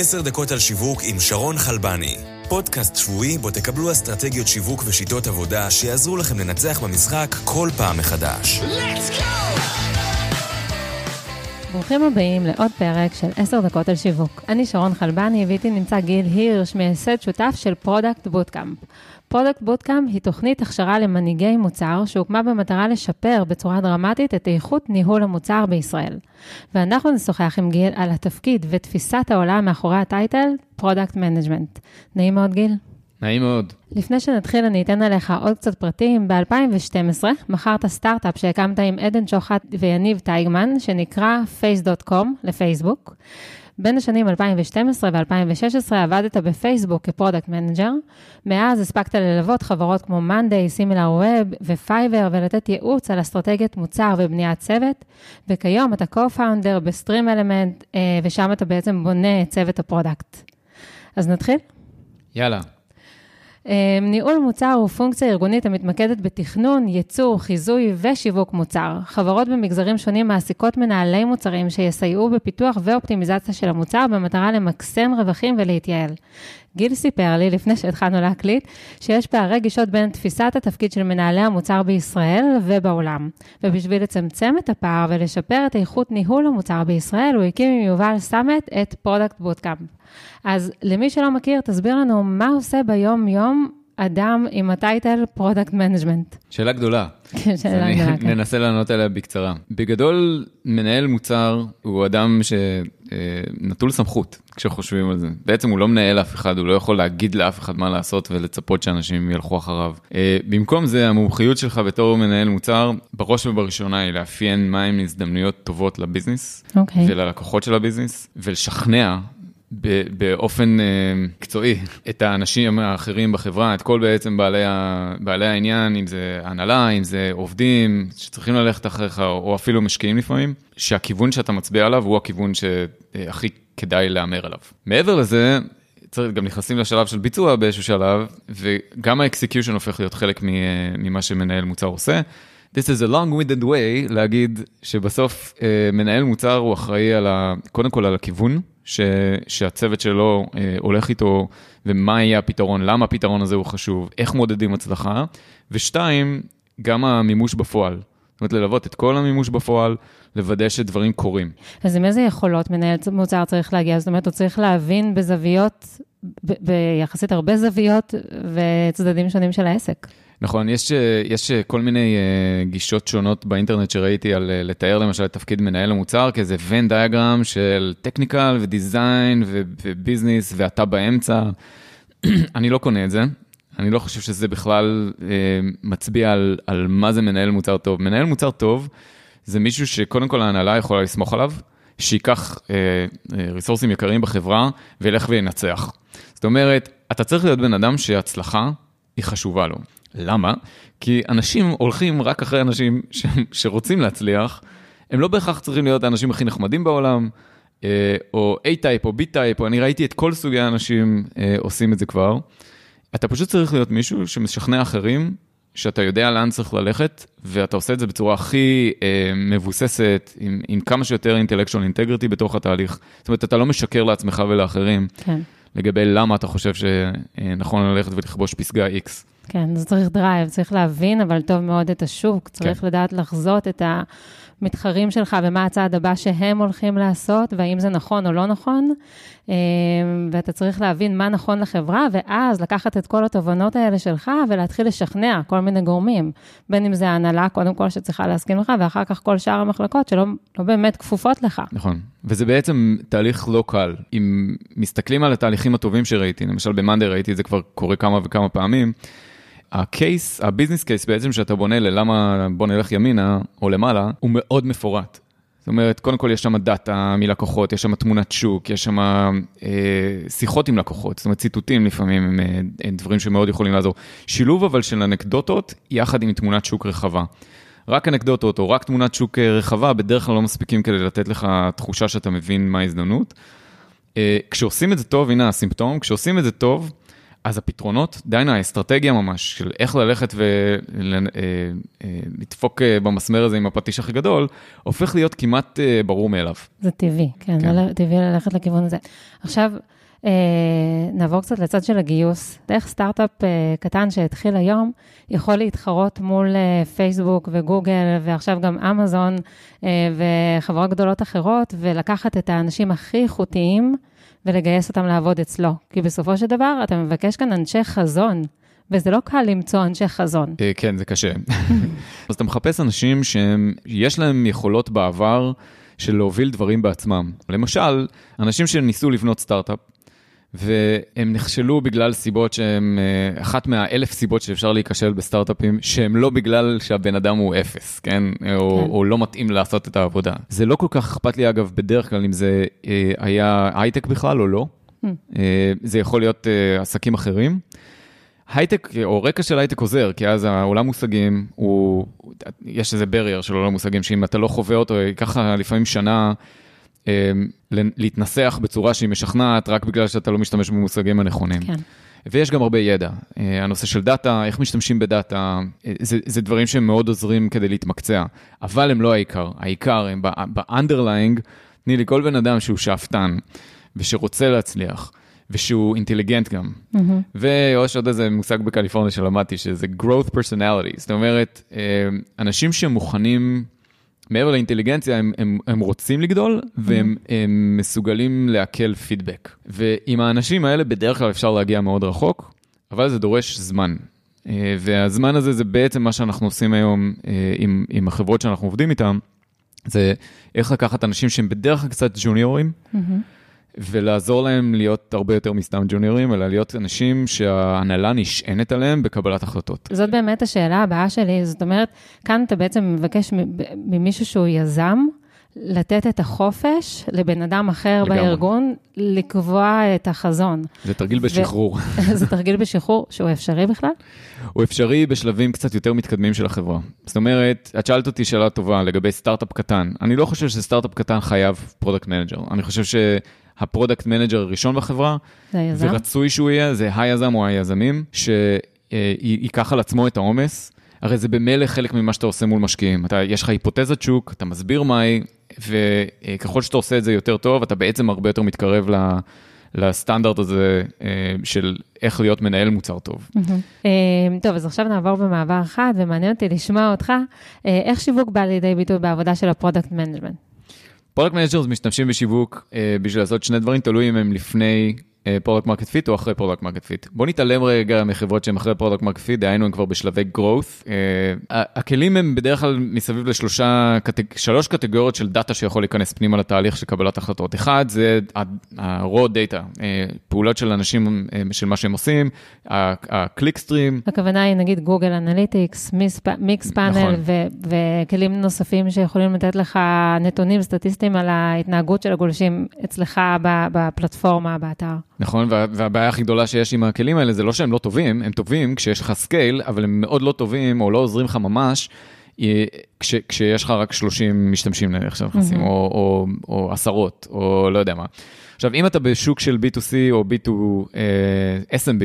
עשר דקות על שיווק עם שרון חלבני. פודקאסט שבועי בו תקבלו אסטרטגיות שיווק ושיטות עבודה שיעזרו לכם לנצח במשחק כל פעם מחדש. ברוכים הבאים לעוד פרק של 10 דקות על שיווק. אני שרון חלבני, ואיתי נמצא גיל הירש, מייסד שותף של פרודקט בוטקאמפ. פרודקט בוטקאמפ היא תוכנית הכשרה למנהיגי מוצר שהוקמה במטרה לשפר בצורה דרמטית את איכות ניהול המוצר בישראל. ואנחנו נשוחח עם גיל על התפקיד ותפיסת העולם מאחורי ה-title product management. נעים מאוד גיל. נעים מאוד. לפני שנתחיל, אני אתן עליך עוד קצת פרטים. ב-2012 מכרת סטארט-אפ שהקמת עם עדן שוחט ויניב טייגמן, שנקרא face.com לפייסבוק. בין השנים 2012 ו-2016 עבדת בפייסבוק כ-product manager. מאז הספקת ללוות חברות כמו מאנדיי, סימילר ווב ופייבר ולתת ייעוץ על אסטרטגיית מוצר ובניית צוות. וכיום אתה co-founder בסטרים אלמנטס, אה, ושם אתה בעצם בונה את צוות ה-product. אז נתחיל? יאללה. אה, ניהול מוצר הוא פונקציה ארגונית המתמקדת בתכנון, ייצור, חיזוי ושיווק מוצר. חברות במגזרים שונים מעסיקות מנהלי מוצרים שיסייעו בפיתוח ואופטימיזציה של המוצר במטרה למקסם רווחים ולהתייעל. גיל סיפר לי, לפני שהתחלנו להקליט, שיש פערי גישות בין תפיסת התפקיד של מנהלי המוצר בישראל ובעולם. ובשביל לצמצם את הפער ולשפר את איכות ניהול המוצר בישראל, הוא הקים עם יובל סמט את פרודקט בוטקאמפ. אז למי שלא מכיר, תסביר לנו מה עושה ביום-יום אדם עם ה-title product management. שאלה גדולה. כן, שאלה גדולה, כן. ננסה לענות עליה בקצרה. בגדול, מנהל מוצר הוא אדם שנטול סמכות כשחושבים על זה. בעצם הוא לא מנהל אף אחד, הוא לא יכול להגיד לאף אחד מה לעשות ולצפות שאנשים ילכו אחריו. אה, במקום זה, המומחיות שלך בתור מנהל מוצר, בראש ובראשונה היא לאפיין מהם הזדמנויות טובות ל-business אוקיי. וללקוחות של ה-business, ולשכנע באופן מקצועי את האנשים האחרים בחברה, את כל בעצם בעלי, ה, בעלי העניין, אם זה הנהלה, אם זה עובדים שצריכים ללכת אחריך, או אפילו משקיעים לפעמים, שהכיוון שאתה מצביע עליו הוא הכיוון שהכי כדאי להמר עליו. מעבר לזה, צריך, גם נכנסים לשלב של ביצוע באיזשהו שלב, וגם האקסקיושן הופך להיות חלק ממה שמנהל מוצר עושה. This is a long-winded way להגיד שבסוף מנהל מוצר הוא אחראי על ה, קודם כל על הכיוון. ש, שהצוות שלו אה, הולך איתו, ומה יהיה הפתרון, למה הפתרון הזה הוא חשוב, איך מודדים הצלחה, ושתיים, גם המימוש בפועל. זאת אומרת, ללוות את כל המימוש בפועל, לוודא שדברים קורים. אז עם איזה יכולות מנהל מוצר צריך להגיע? זאת אומרת, הוא צריך להבין בזוויות, ביחסית הרבה זוויות וצדדים שונים של העסק. נכון, יש, יש כל מיני uh, גישות שונות באינטרנט שראיתי על לתאר למשל את תפקיד מנהל המוצר כאיזה ון דיאגרם של טכניקל ודיזיין וביזנס ואתה באמצע. אני לא קונה את זה, אני לא חושב שזה בכלל מצביע על, על מה זה מנהל מוצר טוב. מנהל מוצר טוב זה מישהו שקודם כל ההנהלה יכולה לסמוך עליו, שייקח ריסורסים יקרים בחברה וילך וינצח. זאת אומרת, אתה צריך להיות בן אדם שהצלחה היא חשובה לו. למה? כי אנשים הולכים רק אחרי אנשים ש... שרוצים להצליח, הם לא בהכרח צריכים להיות האנשים הכי נחמדים בעולם, אה, או A-type או B-type, או אני ראיתי את כל סוגי האנשים אה, עושים את זה כבר. אתה פשוט צריך להיות מישהו שמשכנע אחרים, שאתה יודע לאן צריך ללכת, ואתה עושה את זה בצורה הכי אה, מבוססת, עם, עם כמה שיותר intellectual integrity בתוך התהליך. זאת אומרת, אתה לא משקר לעצמך ולאחרים. כן. לגבי למה אתה חושב שנכון ללכת ולכבוש פסגה X. כן, אז צריך drive, צריך להבין, אבל טוב מאוד את השוק, צריך כן. לדעת לחזות את המתחרים שלך ומה הצעד הבא שהם הולכים לעשות, והאם זה נכון או לא נכון, אה, ואתה צריך להבין מה נכון לחברה, ואז לקחת את כל התובנות האלה שלך ולהתחיל לשכנע כל מיני גורמים, בין אם זה ההנהלה, קודם כל, שצריכה להסכים לך, ואחר כך כל שאר המחלקות שלא לא באמת כפופות לך. נכון, וזה בעצם תהליך לא קל. אם מסתכלים על התהליכים הטובים שראיתי, למשל במאנדיי ראיתי את זה כבר קורה כמה וכמה פעמים, ה-case, ה-business case בעצם שאתה בונה ללמה בוא נלך ימינה או למעלה, הוא מאוד מפורט. זאת אומרת, קודם כל יש שם data מלקוחות, יש שם תמונת שוק, יש שם אה, שיחות עם לקוחות, זאת אומרת ציטוטים לפעמים הם אה, דברים שמאוד יכולים לעזור. שילוב אבל של אנקדוטות יחד עם תמונת שוק רחבה. רק אנקדוטות או רק תמונת שוק אה, רחבה בדרך כלל לא מספיקים כדי לתת לך תחושה שאתה מבין מה ההזדמנות. אה, כשעושים את זה טוב, הנה הסימפטום, כשעושים את זה טוב, אז הפתרונות, דהיינו האסטרטגיה ממש, של איך ללכת ולדפוק במסמר הזה עם הפטיש הכי גדול, הופך להיות כמעט ברור מאליו. זה טבעי, כן, כן. טבעי ללכת לכיוון הזה. עכשיו, אה, נעבור קצת לצד של הגיוס. איך סטארט-אפ אה, קטן שהתחיל היום יכול להתחרות מול אה, פייסבוק וגוגל, ועכשיו גם אמזון וחברות גדולות אחרות, ולקחת את האנשים הכי איכותיים ולגייס אותם לעבוד אצלו. כי בסופו של דבר, אתה מבקש כאן אנשי חזון. וזה לא קל למצוא אנשי חזון. כן, זה קשה. אז אתה מחפש אנשים שיש להם יכולות בעבר של להוביל דברים בעצמם. למשל, אנשים שניסו לבנות סטארט-אפ, והם נכשלו בגלל סיבות שהן, אה, אחת מהאלף סיבות שאפשר להיכשל בסטארט-אפים, שהם לא בגלל שהבן אדם הוא אפס, כן? כן. או, או לא מתאים לעשות את העבודה. זה לא כל כך אכפת לי, אגב, בדרך כלל אם זה אה, היה הייטק בכלל או לא. Mm. אה, זה יכול להיות אה, עסקים אחרים. הייטק, או רקע של הייטק עוזר, כי אז העולם מושגים, הוא, יש איזה barrier של עולם מושגים, שאם אתה לא חווה אותו, ייקח לפעמים שנה להתנסח בצורה שהיא משכנעת, רק בגלל שאתה לא משתמש במושגים הנכונים. כן. ויש גם הרבה ידע. אה, הנושא של דאטה, איך משתמשים בדאטה, אה, זה, זה דברים שהם מאוד עוזרים כדי להתמקצע, אבל הם לא העיקר. העיקר הם ב-underlying, תני לי כל בן אדם שהוא שאפתן ושרוצה להצליח. ושהוא אינטליגנט גם. Mm-hmm. ויש עוד איזה מושג בקליפורניה שלמדתי, שזה growth personality. זאת אומרת, אה, אנשים שמוכנים מעבר לאינטליגנציה, הם, הם, הם רוצים לגדול, והם mm-hmm. הם מסוגלים לעכל פידבק. ועם האנשים האלה בדרך כלל אפשר להגיע מאוד רחוק, אבל זה דורש זמן. אה, והזמן הזה זה בעצם מה שאנחנו עושים היום אה, עם, עם החברות שאנחנו עובדים איתן, זה איך לקחת אנשים שהם בדרך כלל קצת ג'וניורים, mm-hmm. ולעזור להם להיות הרבה יותר מסתם ג'וניורים, אלא להיות אנשים שההנהלה נשענת עליהם בקבלת החלטות. זאת באמת השאלה הבאה שלי, זאת אומרת, כאן אתה בעצם מבקש ממישהו שהוא יזם, לתת את החופש לבן אדם אחר לגמרי. בארגון, לקבוע את החזון. זה תרגיל בשחרור. זה תרגיל בשחרור שהוא אפשרי בכלל? הוא אפשרי בשלבים קצת יותר מתקדמים של החברה. זאת אומרת, את שאלת אותי שאלה טובה לגבי סטארט-אפ קטן. אני לא חושב שסטארט-אפ קטן חייב product manager. אני חושב ש... ה product manager הראשון בחברה, זה היזם. ורצוי שהוא יהיה, זה היזם או היזמים, שייקח על עצמו את העומס. הרי זה במילא חלק ממה שאתה עושה מול משקיעים. אתה, יש לך היפותזת שוק, אתה מסביר מהי, וככל שאתה עושה את זה יותר טוב, אתה בעצם הרבה יותר מתקרב ל... לסטנדרט הזה אה, של איך להיות מנהל מוצר טוב. אה, טוב, אז עכשיו נעבור במעבר אחד, ומעניין אותי לשמוע אותך, אה, איך שיווק בא לידי ביטוי בעבודה של ה product management? product managers משתמשים בשיווק אה, בשביל לעשות שני דברים, תלוי אם הם לפני product market fit או אחרי product market fit. בוא נתעלם רגע מחברות שהן אחרי product market fit, דהיינו הם כבר בשלבי growth. אה, הכלים הם בדרך כלל מסביב לשלושה, שלוש קטגוריות של דאטה שיכול להיכנס פנימה לתהליך של קבלת החלטות. אחד זה ה-raw data, אה, פעולות של אנשים, אה, של מה שהם עושים, ה-click stream. הכוונה היא נגיד Google Analytics, Mixpanel וכלים נוספים שיכולים לתת לך נתונים סטטיסטיים על ההתנהגות של הגולשים אצלך בפלטפורמה, באתר. נכון, וה, והבעיה הכי גדולה שיש עם הכלים האלה זה לא שהם לא טובים, הם טובים כשיש לך scale, אבל הם מאוד לא טובים או לא עוזרים לך ממש. אה, כש, כשיש לך רק 30 משתמשים נניח שאנחנו נכנסים, mm-hmm. או, או, או עשרות, או לא יודע מה. עכשיו, אם אתה בשוק של B2C או B2 אה, SMB,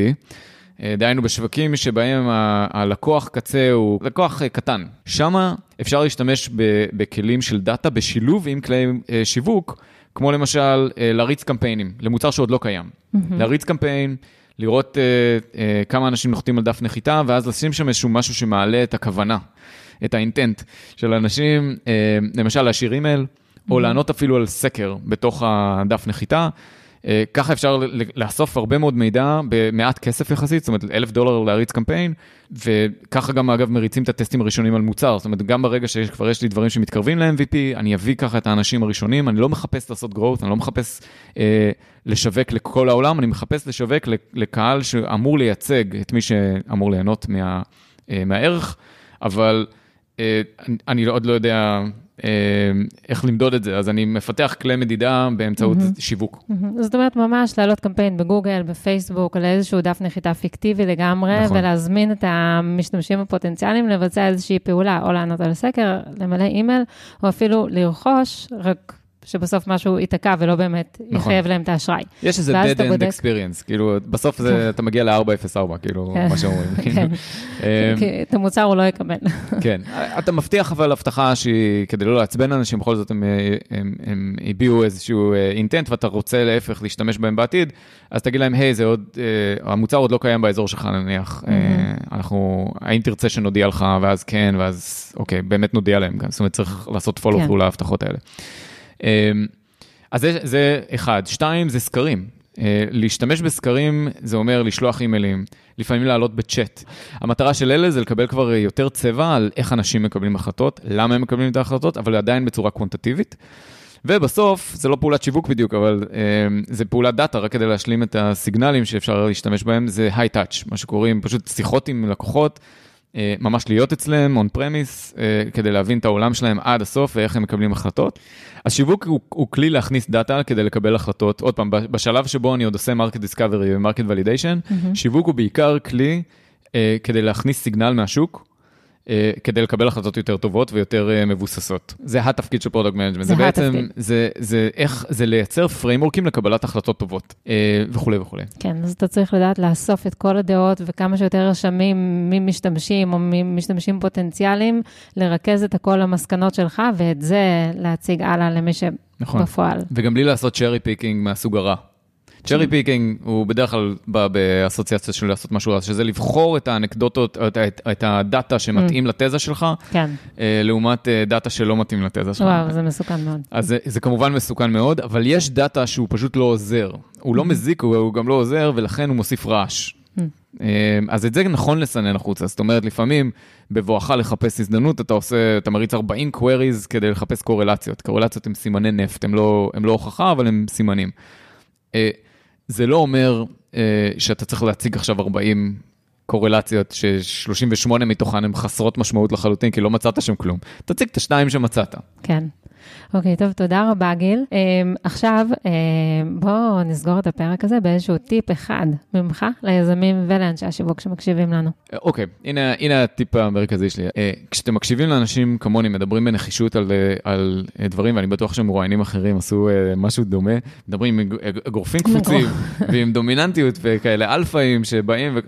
אה, דהיינו בשווקים שבהם ה- הלקוח קצה הוא לקוח קטן, שמה אפשר להשתמש ב- בכלים של דאטה בשילוב עם כלי שיווק, כמו למשל אה, להריץ קמפיינים למוצר שעוד לא קיים. Mm-hmm. להריץ קמפיין, לראות אה, אה, כמה אנשים נוחתים על דף נחיתה, ואז לשים שם איזשהו משהו שמעלה את הכוונה, את ה intent של אנשים, אה, למשל להשאיר אימייל, mm-hmm. או לענות אפילו על סקר בתוך הדף נחיתה. אה, ככה אפשר לאסוף הרבה מאוד מידע במעט כסף יחסית, זאת אומרת אלף דולר להריץ קמפיין, וככה גם אגב מריצים את הטסטים הראשונים על מוצר, זאת אומרת גם ברגע שכבר יש לי דברים שמתקרבים ל-MVP, אני אביא ככה את האנשים הראשונים, אני לא מחפש לעשות growth, אני לא מחפש אה, לשווק לכל העולם, אני מחפש לשווק לקהל שאמור לייצג את מי שאמור ליהנות מה, אה, מהערך, אבל אה, אני עוד לא יודע איך למדוד את זה, אז אני מפתח כלי מדידה באמצעות mm-hmm. שיווק. Mm-hmm. זאת אומרת, ממש להעלות קמפיין בגוגל, בפייסבוק, על איזשהו דף נחיתה פיקטיבי לגמרי, נכון. ולהזמין את המשתמשים הפוטנציאליים לבצע איזושהי פעולה, או לענות על סקר, למלא אימייל, או אפילו לרכוש, רק שבסוף משהו ייתקע ולא באמת נכון. יחייב להם את האשראי. יש איזה dead end בודק- experience, כאילו, בסוף זה, כן. אתה מגיע ל-404, כאילו, כן. מה שאומרים. כן. אמ, את המוצר הוא לא יקבל. כן, אתה מבטיח אבל הבטחה שהיא, כדי לא לעצבן אנשים, בכל זאת הם, אה, הם, הם הביעו איזשהו אינטנט ואתה רוצה להפך להשתמש בהם בעתיד, אז תגיד להם, היי, זה עוד, אה, המוצר עוד לא קיים באזור שלך נניח, אה, אנחנו, האם תרצה שנודיע לך, ואז כן, ואז אוקיי, באמת נודיע להם גם, זאת אומרת צריך לעשות follow כן. להבטחות האלה. אה, אז זה, זה אחד. שתיים, זה סקרים. אה, להשתמש בסקרים זה אומר לשלוח אימיילים, לפעמים לעלות בצ'אט. המטרה של אלה זה לקבל כבר יותר צבע על איך אנשים מקבלים החלטות, למה הם מקבלים את ההחלטות, אבל עדיין בצורה קוונטטיבית. ובסוף, זה לא פעולת שיווק בדיוק, אבל אה, זה פעולת דאטה, רק כדי להשלים את הסיגנלים שאפשר להשתמש בהם, זה high-touch, מה שקוראים פשוט שיחות עם לקוחות, ממש להיות אצלם, on premise, כדי להבין את העולם שלהם עד הסוף ואיך הם מקבלים החלטות. אז שיווק הוא, הוא כלי להכניס דאטה כדי לקבל החלטות. עוד פעם, בשלב שבו אני עוד עושה market discovery ו market validation, שיווק הוא בעיקר כלי אה, כדי להכניס סיגנל מהשוק. אה, כדי לקבל החלטות יותר טובות ויותר אה, מבוססות. זה התפקיד של product management. זה בעצם, התפקיד. זה, זה איך, זה לייצר פריימורקים לקבלת החלטות טובות אה, וכולי וכולי. כן, אז אתה צריך לדעת לאסוף את כל הדעות וכמה שיותר רשמים ממשתמשים או ממשתמשים פוטנציאליים, לרכז את הכל למסקנות שלך, ואת זה להציג הלאה למי נכון. שבפועל. וגם בלי לעשות cherry picking מהסוג הרע. cherry picking הוא בדרך כלל בא באסוציאציה של לעשות משהו רע, שזה לבחור את האנקדוטות, את, את, את הדאטה שמתאים לתזה שלך, כן, אה, לעומת אה, דאטה שלא מתאים לתזה שלך. וואו, זה מסוכן מאוד. אז זה, זה כמובן מסוכן מאוד, אבל יש דאטה שהוא פשוט לא עוזר. הוא לא מזיק, הוא, הוא גם לא עוזר, ולכן הוא מוסיף רעש. אה, אז את זה נכון לסנן החוצה, זאת אומרת, לפעמים בבואך לחפש הזדמנות, אתה עושה, אתה מריץ 40 queries כדי לחפש קורלציות. קורלציות הם סימני נפט, הם לא, הם לא הוכחה, אבל הם סימנים. זה לא אומר אה, שאתה צריך להציג עכשיו 40 קורלציות, ש-38 מתוכן הן חסרות משמעות לחלוטין, כי לא מצאת שם כלום. תציג את השתיים שמצאת. כן. אוקיי, טוב, תודה רבה, גיל. Um, עכשיו, um, בואו נסגור את הפרק הזה באיזשהו טיפ אחד ממך ליזמים ולאנשי השיווק שמקשיבים לנו. אוקיי, הנה, הנה הטיפ המרכזי שלי. אה, כשאתם מקשיבים לאנשים כמוני, מדברים בנחישות על, אה, על אה, דברים, ואני בטוח שמרואיינים אחרים עשו אה, משהו דומה, מדברים עם אג- אגרופים קפוצים, ועם דומיננטיות וכאלה אלפאים שבאים, ו...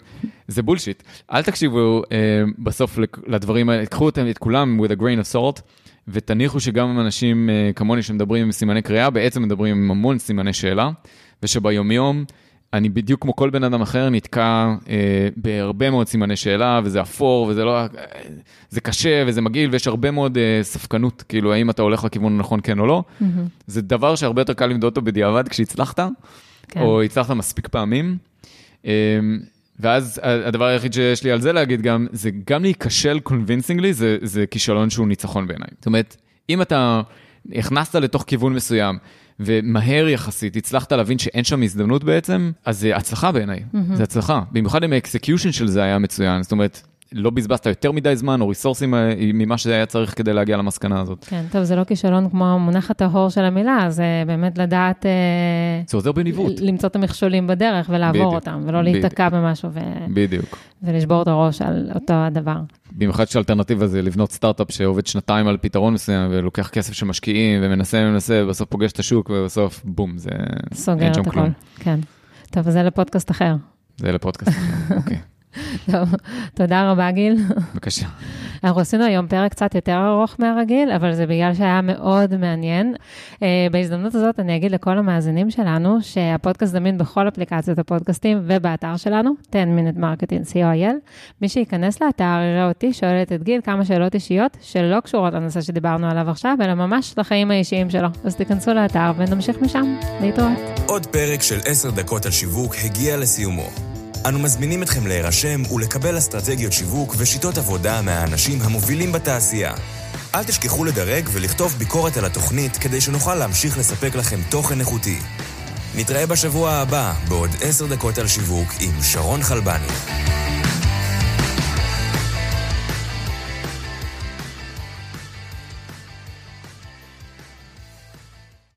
זה בולשיט. אל תקשיבו אה, בסוף לדברים האלה, קחו אותם, את כולם with a grain of salt. ותניחו שגם אנשים אה, כמוני שמדברים עם סימני קריאה, בעצם מדברים עם המון סימני שאלה, ושביומיום אני בדיוק כמו כל בן אדם אחר נתקע אה, בהרבה מאוד סימני שאלה, וזה אפור, וזה לא... אה, זה קשה, וזה מגעיל, ויש הרבה מאוד אה, ספקנות, כאילו, האם אתה הולך לכיוון הנכון, כן או לא. זה דבר שהרבה יותר קל למדוד אותו בדיעבד כשהצלחת, כן. או הצלחת מספיק פעמים. אה, ואז הדבר היחיד שיש לי על זה להגיד גם, זה גם להיכשל convincingly, זה, זה כישלון שהוא ניצחון בעיניי. זאת אומרת, אם אתה הכנסת לתוך כיוון מסוים, ומהר יחסית הצלחת להבין שאין שם הזדמנות בעצם, אז זה הצלחה בעיניי, זה הצלחה. במיוחד אם ה execution של זה היה מצוין, זאת אומרת, לא בזבזת יותר מדי זמן או ריסורסים אה, ממה שזה היה צריך כדי להגיע למסקנה הזאת. כן, טוב, זה לא כישלון כמו המונח הטהור של המילה, זה באמת לדעת... אה, זה עוזר בניווט. למצוא את המכשולים בדרך ולעבור בדיוק. אותם, ולא להיתקע במשהו ו... בדיוק. ולשבור את הראש על אותו הדבר. במיוחד שהאלטרנטיבה זה לבנות סטארט-אפ שעובד שנתיים על פתרון מסוים ולוקח כסף של משקיעים ומנסה ומנסה ובסוף פוגש את השוק ובסוף בום, זה... סוגר את. כלום. כן. טוב, זה לפודקאסט אחר. זה לפודקאסט. אוקיי, טוב, תודה רבה, גיל. בבקשה. אנחנו עשינו היום פרק קצת יותר ארוך מהרגיל, אבל זה בגלל שהיה מאוד מעניין. Uh, בהזדמנות הזאת אני אגיד לכל המאזינים שלנו שהפודקאסט זמין בכל אפליקציות הפודקאסטים ובאתר שלנו, 10 Minute Marketing co.il. מי שייכנס לאתר יראה אותי שואלת את גיל כמה שאלות אישיות שלא קשורות לנושא שדיברנו עליו עכשיו, אלא ממש לחיים האישיים שלו. אז תיכנסו לאתר ונמשיך משם. להתראות. עוד פרק של עשר דקות על שיווק הגיע לסיומו. אנו מזמינים אתכם להירשם ולקבל אסטרטגיות שיווק ושיטות עבודה מהאנשים המובילים בתעשייה. אל תשכחו לדרג ולכתוב ביקורת על התוכנית כדי שנוכל להמשיך לספק לכם תוכן איכותי. נתראה בשבוע הבא בעוד עשר דקות על שיווק עם שרון חלבני.